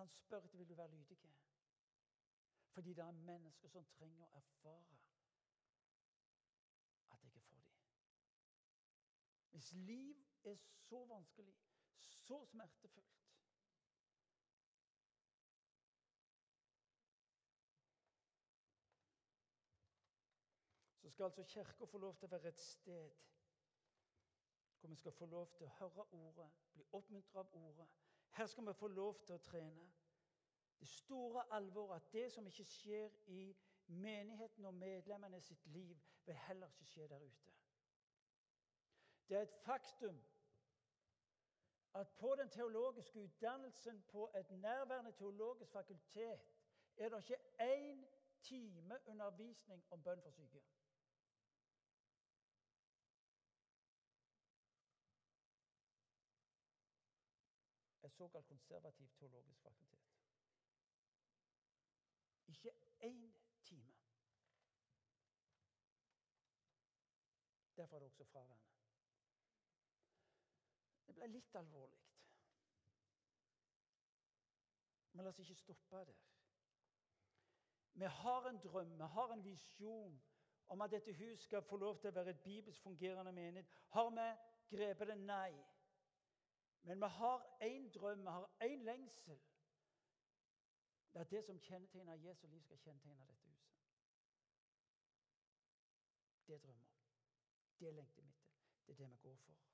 Han spør etter vil du være lydige. Fordi det er mennesker som trenger å erfare Hvis liv er så vanskelig, så smertefullt Så skal altså Kirka få lov til å være et sted hvor vi skal få lov til å høre ordet, bli oppmuntret av ordet. Her skal vi få lov til å trene. Det store alvoret at det som ikke skjer i menigheten og medlemmene sitt liv, vil heller ikke skje der ute. Det er et faktum at på den teologiske utdannelsen på et nærværende teologisk fakultet er det ikke én time undervisning om bønn for syke. Et såkalt konservativt teologisk fakultet. Ikke én time. Derfor er det også fraværende. Det ble litt alvorlig. Men la oss ikke stoppe der. Vi har en drøm, vi har en visjon om at dette huset skal få lov til å være et bibelsk fungerende menighet. Har vi grepet det? Nei. Men vi har én drøm, vi har én lengsel. Det er det som kjennetegner Jesu liv, skal kjennetegne dette huset. Det drømmer om. Det lengter vi etter. Det er det vi går for.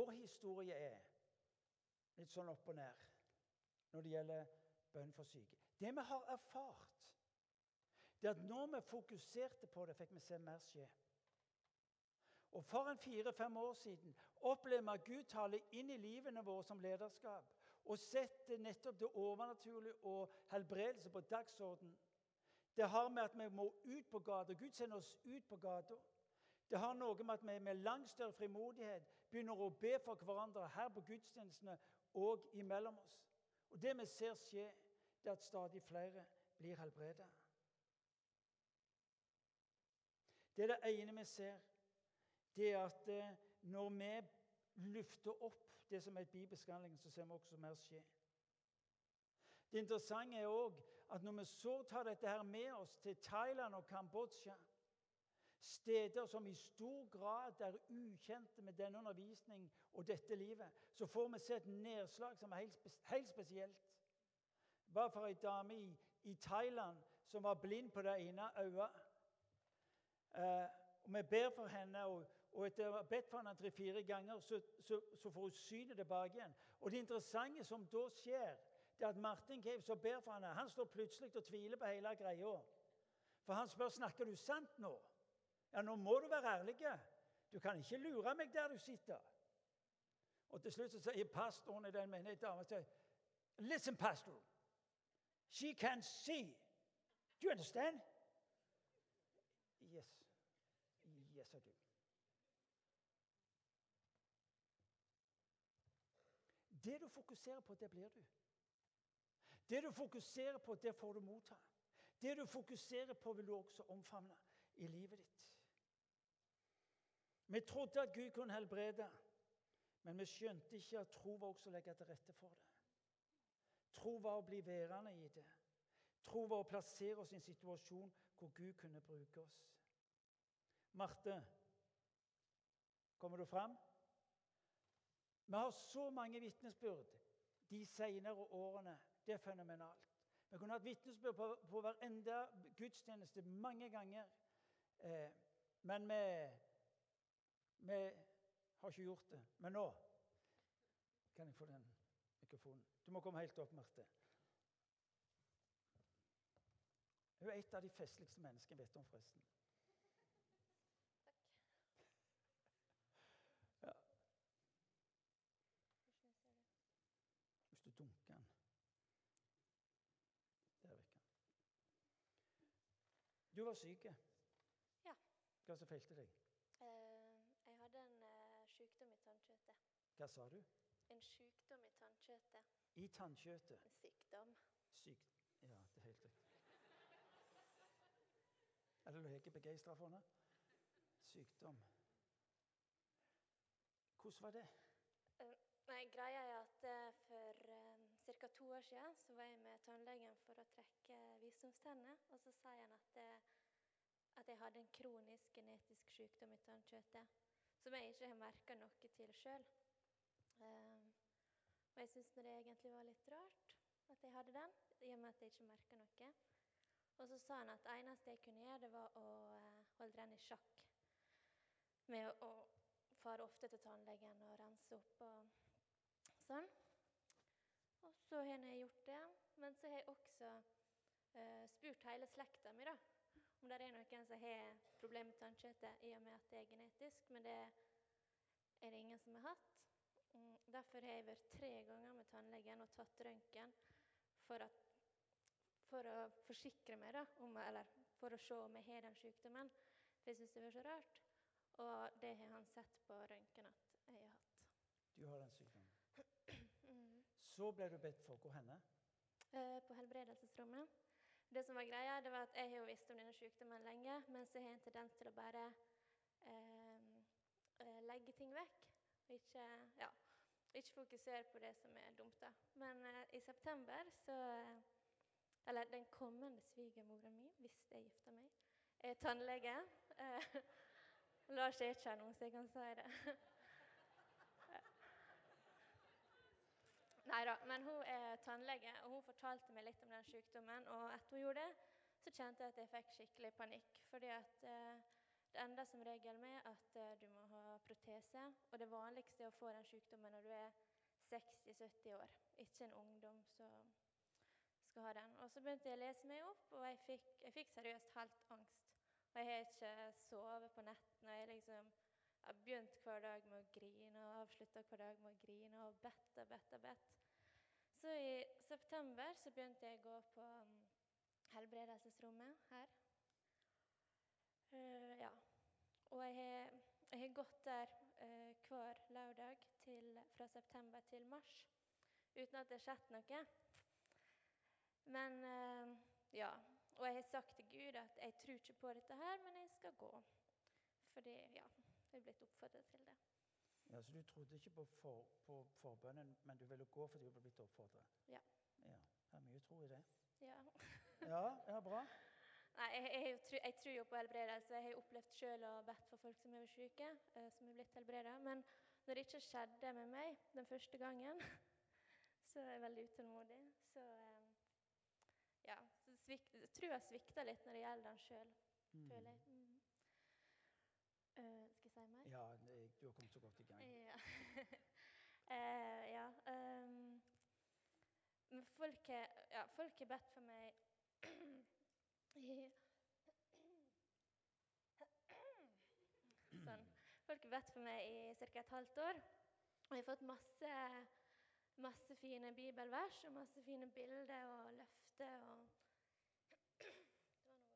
Vår historie er litt sånn opp og ned når det gjelder bønn for syke. Det vi har erfart, det er at når vi fokuserte på det, fikk vi se mer skje. Og For en fire-fem år siden opplevde vi at Gud taler inn i livene våre som lederskap og setter nettopp det overnaturlige og helbredelse på dagsorden. Det har med at vi må ut på gata. Gud sender oss ut på gata. Det har noe med at vi med langt større frimodighet begynner å be for hverandre her på gudstjenestene og imellom oss. Og Det vi ser skje, det er at stadig flere blir helbredet. Det er det ene vi ser. Det er at eh, når vi lufter opp det som er et bibelsk så ser vi også mer skje. Det interessante er òg at når vi så tar dette her med oss til Thailand og Kambodsja steder som i stor grad er ukjente med denne undervisning og dette livet, så får vi se et nedslag som er helt, helt spesielt. Bare for ei dame i, i, Thailand som var blind på det ene øyet. Eh, Vi ber for henne, og, og etter å ha bedt for henne tre-fire ganger, så, så, så, får hun synet tilbake igjen. Og Det interessante som da skjer, det er at Martin Cave som ber for henne, han står plutselig og tviler på hele greia. For han spør snakker du sant nå. Ja, nå må du være ærlig. Du kan ikke lure meg der du sitter. Og til slutt så sier pastoren i den menigheten Listen, pastor. She can see. Do you understand? Yes. Yes, I do. Det du fokuserer på, det blir du. Det du fokuserer på, det får du motta. Det du fokuserer på, vil du også omfavne i livet ditt. Vi trodde at Gud kunne helbrede, men vi skjønte ikke at tro var også å legge til rette for det. Tro var å bli værende i det. Tro var å plassere oss i en situasjon hvor Gud kunne bruke oss. Marte, kommer du fram? Vi har så mange vitnesbyrd de senere årene. Det er fenomenalt. Vi kunne hatt vitnesbyrd på, på hver enda gudstjeneste mange ganger. Eh, men vi vi har ikke gjort det. Men nå kan jeg få den mikrofonen. Du må komme helt opp, Marte. Hun er et av de festligste menneskene jeg vet om, forresten. Ja. Hvis du dunker den Der vekk den. Du var syk. Ja. Hva som feilte deg? Hva sa du? En sykdom i tannkjøttet. I tannkjøttet? En sykdom. Syk... Ja, det er helt riktig. Er det Lege begeistra for henne? Sykdom. Hvordan var det? Uh, nei, greia er at uh, For um, ca. to år siden så var jeg med tannlegen for å trekke visdomstenner. Og så sa han at, at jeg hadde en kronisk genetisk sykdom i tannkjøttet som jeg ikke har merka noe til sjøl. Um, og jeg syns det egentlig var litt rart at jeg hadde den, i og med at jeg ikke merka noe. Og så sa han at det eneste jeg kunne gjøre, det var å uh, holde den i sjakk. Med å fare ofte til tannlegen og rense opp og sånn. Og så har jeg gjort det. Men så har jeg også eh, spurt hele slekta mi da, om det er noen som har problemer med tannkjøttet i og med at det er genetisk. Men det er det ingen som har hatt. Mm, derfor har jeg vært tre ganger med tannlegen og tatt røntgen for, for, å forsikre meg da, om, eller for å se om jeg har den sykdommen. For jeg syns det var så rart. Og det har han sett på røntgen at jeg har hatt. Du har den sykdommen. Mm. [clears throat] Så ble du bedt for hvor henne? Eh, på helbredelsesrommet. Det som var greia, det var at Jeg har jo visst om denne sykdommen lenge, mens jeg har en tendens til å bare eh, eh legge ting vekk. Og ikke, ja, ikke fokusere på det som er dumt. da. Men eh, i september så Eller den kommende svigermora mi, hvis jeg gifter meg, er tannlege. Eh, [laughs] Lars er ikke her nå, så jeg kan si det. Nei da, men hun er tannlege, og hun fortalte meg litt om den sykdommen. Og etter hun gjorde det, så kjente jeg at jeg fikk skikkelig panikk. fordi at eh, det ender som regel med at eh, du må ha protese. Og det vanligste er å få den sykdommen når du er 60-70 år, ikke en ungdom som skal ha den. Og så begynte jeg å lese meg opp, og jeg fikk, jeg fikk seriøst helt angst. Og jeg har ikke sovet på nettene. Jeg liksom har begynte hver dag med å grine og avslutta hver dag med å grine og bedt og bedt og bedt. Så i september så begynte jeg å gå på um, helbredelsesrommet her. Uh, ja. Og jeg har, jeg har gått der uh, hver lørdag til, fra september til mars uten at det har skjedd noe. Men uh, ja. Og jeg har sagt til Gud at jeg tror ikke på dette her, men jeg skal gå. Fordi ja, jeg er blitt oppfordret til det. Ja, Så du trodde ikke på, for, på forbønnen, men du ville gå fordi du ble blitt oppfordret? Ja. ja. Det er mye tro i det. Ja. ja, ja, bra. Nei, jeg, jeg, jeg, jeg, tror jo på helbredelse. Jeg har opplevd selv og bedt for folk som er syke, uh, som er blitt helbredet. Men når det ikke skjedde med meg den første gangen, [laughs] så er jeg veldig utålmodig. Så uh, ja, så svik, tror jeg svikter litt når det gjelder den sjøl, mm. føler jeg. Mm. Uh, skal jeg si mer? Ja, du har kommet så godt i gang. Ja. uh, [laughs] ja um, folk, ja, har bedt for meg [clears throat] Sånn. Folk har bedt for meg i ca. et halvt år. Og jeg har fått masse, masse fine bibelvers og masse fine bilder og løfter. og [clears throat] Det var noe voldsomt.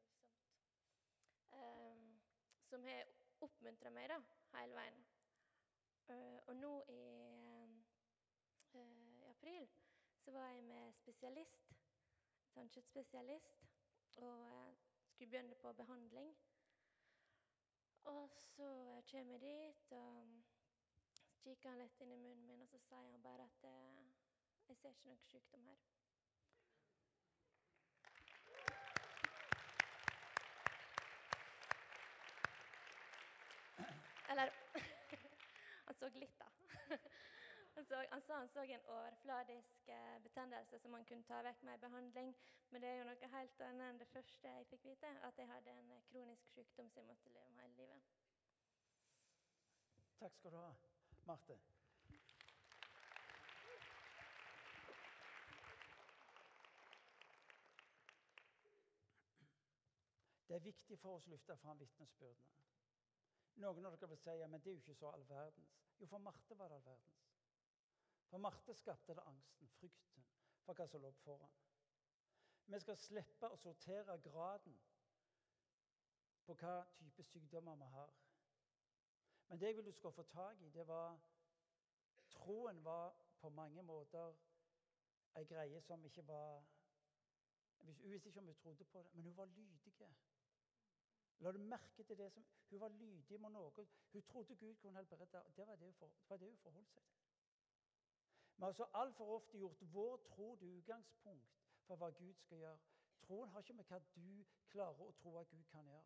Um, som har oppmuntra meg da, hele veien. Uh, og nå i, uh, i, april så var jeg med spesialist, tannkjøttspesialist, og skulle begynne på behandling. Og så kommer jeg dit, og kikker han litt inn i munnen min, og så sier han bare at jeg ser ikke noe sykdom her. Eller Han så litt, da. [laughs] Han, så, han sa han så en overfladisk eh, betennelse som han kunne ta vekk med behandling. Men det er jo noe helt annet enn det første jeg fikk vite, at jeg hadde en eh, kronisk sykdom som jeg måtte leve med hele livet. Takk skal du ha, Marte. Det er viktig for oss å løfte fram vitnesbyrdene. Noen av dere vil si ja, men det er jo ikke så all verdens. Jo, for Marte var det all verdens. For Marte skapte det angsten, frykten, for hva som lå foran. Vi skal slippe å sortere graden på hva type sykdommer vi har. Men det jeg vil du skulle få tak i, det var Troen var på mange måter ei greie som ikke var Hun visste ikke om hun trodde på det, men hun var lydige. La du merke til det som Hun var lydig med noe. Hun trodde Gud kunne helbrede. Det var det hun, for, det var det hun forholdt seg til. Vi har så altfor ofte gjort vår tro til utgangspunkt for hva Gud skal gjøre. Troen har ikke med hva du klarer å tro at Gud kan gjøre.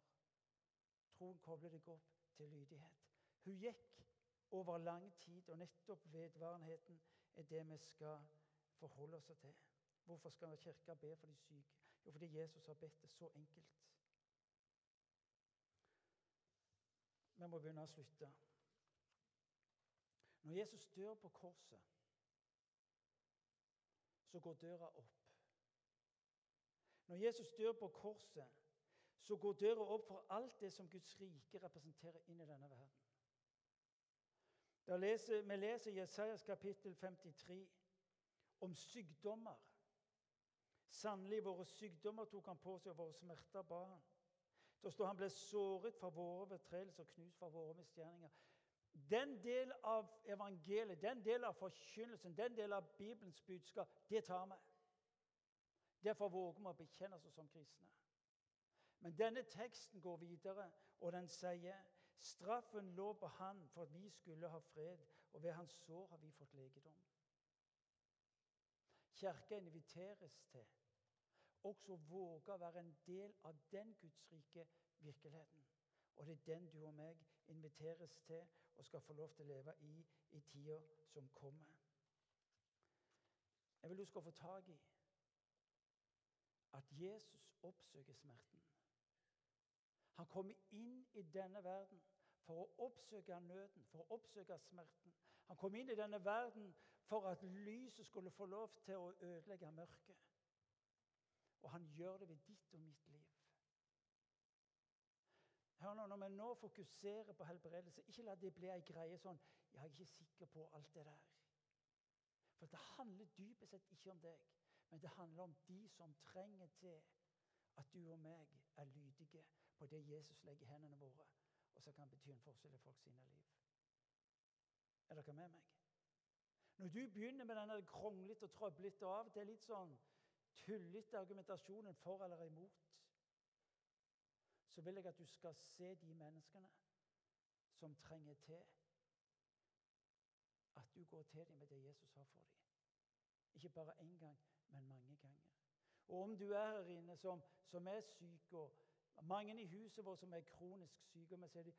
Troen kobler deg opp til lydighet. Hun gikk over lang tid, og nettopp vedvarenheten er det vi skal forholde oss til. Hvorfor skal Kirka be for de syke? Jo, fordi Jesus har bedt det så enkelt. Vi må begynne å slutte. Når Jesus dør på korset, så går døra opp. Når Jesus dør på korset, så går døra opp for alt det som Guds rike representerer inn i denne verden. Leser, vi leser Jesajas kapittel 53 om sykdommer. Sannelig, våre sykdommer tok han på seg, og våre smerter ba han. Det står han ble såret for våre betredelser og knust for våre misgjerninger. Den del av evangeliet, den del av forkynnelsen, den del av Bibelens budskap, det tar vi. Derfor våger vi å bekjenne oss som kristne. Men denne teksten går videre, og den sier straffen lå på han for at vi skulle ha fred, og ved hans sår har vi fått legedom. Kirka inviteres til også våge å være en del av den gudsrike virkeligheten. Og det er den du og meg inviteres til og skal få lov til å leve i i tida som kommer. Jeg vil du skal få tak i at Jesus oppsøker smerten. Han kommer inn i denne verden for å oppsøke nøden, for å oppsøke smerten. Han kom inn i denne verden for at lyset skulle få lov til å ødelegge mørket. Og han gjør det ved ditt og mitt liv. Hør nå, Når vi nå fokuserer på helbredelse, ikke la det bli ei greie sånn Jeg er ikke sikker på alt det der. For det handler dypest sett ikke om deg, men det handler om de som trenger til at du og meg er lydige på det Jesus legger i hendene våre, og som kan bety en forskjell i folk sine liv. Er dere med meg? Når du begynner med denne kronglete og trøblete av og til litt sånn tullete argumentasjonen for eller imot, så vil jeg at du skal se de menneskene som trenger til at du går til dem med det Jesus har for dem. Ikke bare én gang, men mange ganger. Og om du er her inne som, som er syk, og mange i huset vårt som er kronisk syke og vi, sier,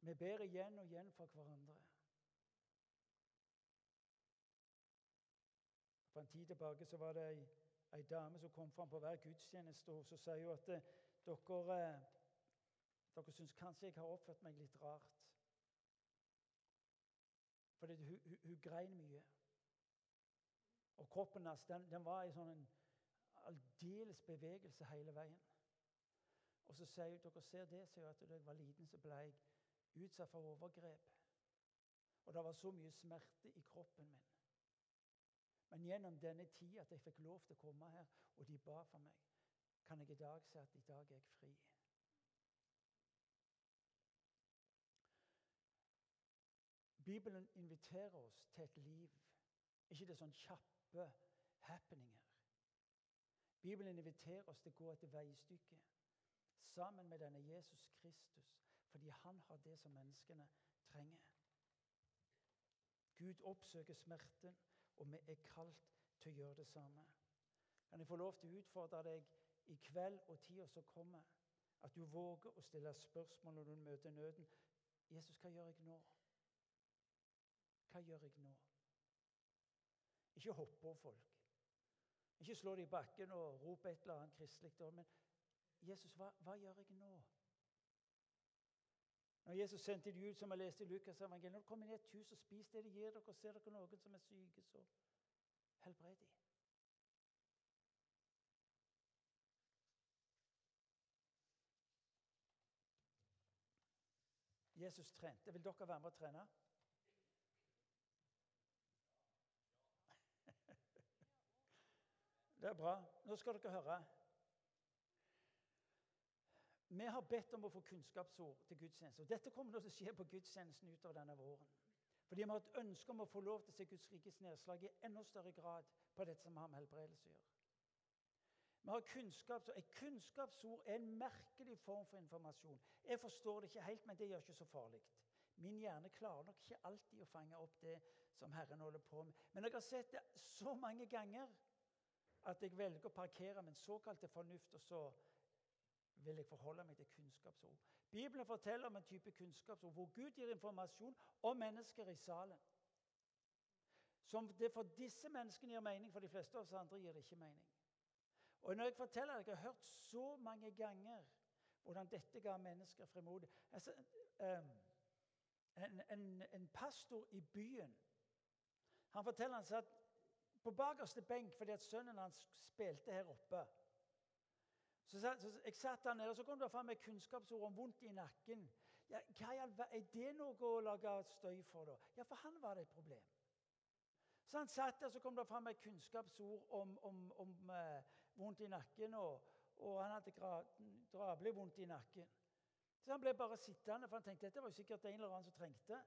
vi ber igjen og igjen for hverandre. For en tid tilbake så var det ei, ei dame som kom fram på hver gudstjeneste. og Så sier hun at eh, dere, eh, dere syns kanskje jeg har oppført meg litt rart. Fordi hun, hun, hun grein mye. Og kroppen hennes den, den, var i sånn en aldeles bevegelse hele veien. Og så sier hun dere ser det, sier hun, at da jeg var liten, så ble jeg utsatt for overgrep. Og det var så mye smerte i kroppen min. Men gjennom denne tida at jeg fikk lov til å komme her, og de ba for meg, kan jeg i dag si at i dag er jeg fri. Bibelen inviterer oss til et liv, ikke til sånn kjappe happeninger. Bibelen inviterer oss til å gå etter veistykket sammen med denne Jesus Kristus, fordi han har det som menneskene trenger. Gud oppsøker smerten, og vi er kalt til å gjøre det samme. Kan jeg få lov til å utfordre deg i kveld og tida som kommer, at du våger å stille spørsmål når du møter nøden. 'Jesus, hva gjør jeg nå?' Hva gjør jeg nå? Ikke hopp på folk. Ikke slå dem i bakken og rope et eller annet kristelig. Men Jesus, hva, hva, gjør jeg nå? Når Jesus sendte de ut, som jeg leste i Lukas' evangeliet, når dere kommer inn i et hus og spiser det de gir dere, og ser dere noen som er syke, så helbred de. Jesus trente. Vil dere være med å trene? [laughs] Det er bra. Nå skal dere høre. Vi har bedt om å få kunnskapsord til gudstjeneste. og Dette kommer til å skje på gudstjenesten utover denne våren. Fordi vi har et ønske om å få lov til å se Guds rikes nedslag i enda større grad på dette som har med helbredelse å gjøre. Vi har kunnskapsord. Et kunnskapsord er en merkelig form for informasjon. Jeg forstår det ikke helt, men det gjør ikke så farlig. Min hjerne klarer nok ikke alltid å fange opp det som Herren holder på med. Men jeg har sett det så mange ganger at jeg velger å parkere min såkalte fornuft, og så vil jeg forholde meg til kunnskapsord. Bibelen forteller om en type kunnskapsord hvor Gud gir informasjon om mennesker i salen. Som det for disse menneskene gir mening, for de fleste av oss andre gir det ikke mening. Og når jeg forteller deg, Jeg har hørt så mange ganger hvordan dette ga mennesker fremodig. Altså, um, en, en, en, pastor i byen han forteller han at på bakerste benk fordi at sønnen hans spilte her oppe. Så, Jeg satt der nede, og så kom det fram med kunnskapsord om vondt i nakken. Ja, hva Er det noe å lage støy for, da? Ja, for han var det et problem. Så han satt der, så kom det fram med kunnskapsord om, om, om eh, vondt i nakken, og, og han hadde drabelig vondt i nakken. Så han ble bare sittende, for han tenkte dette var jo sikkert en eller annen som trengte.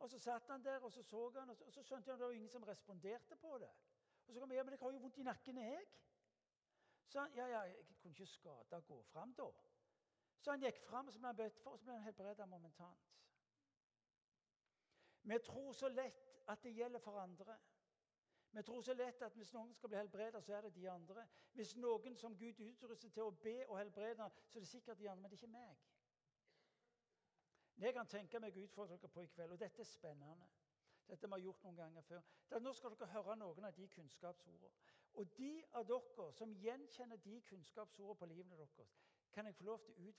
Og Så satt han der og så så han, og så, og så skjønte han at det var ingen som responderte på det. Og så kom jeg, ja, men jeg har jo vondt i nakken, jeg. Så han, ja, ja, jeg kunne ikke skade å gå fram da. Så han gikk fram, og så ble han bedt for, og så ble han helbredet momentant. Vi tror så lett at det gjelder for andre. Vi tror så lett at hvis noen skal bli helbredet, så er det de andre. Hvis noen som Gud utruster til å be og helbrede, så er det sikkert de andre, men det er ikke meg. Jeg kan tenke meg å utfordre dere på i kveld, og dette er spennende. Dette vi har gjort noen ganger før. Nå skal dere høre noen av de kunnskapsordene. Og de av dere som gjenkjenner de kunnskapsordene på livene deres, kan jeg få lov til å utfordre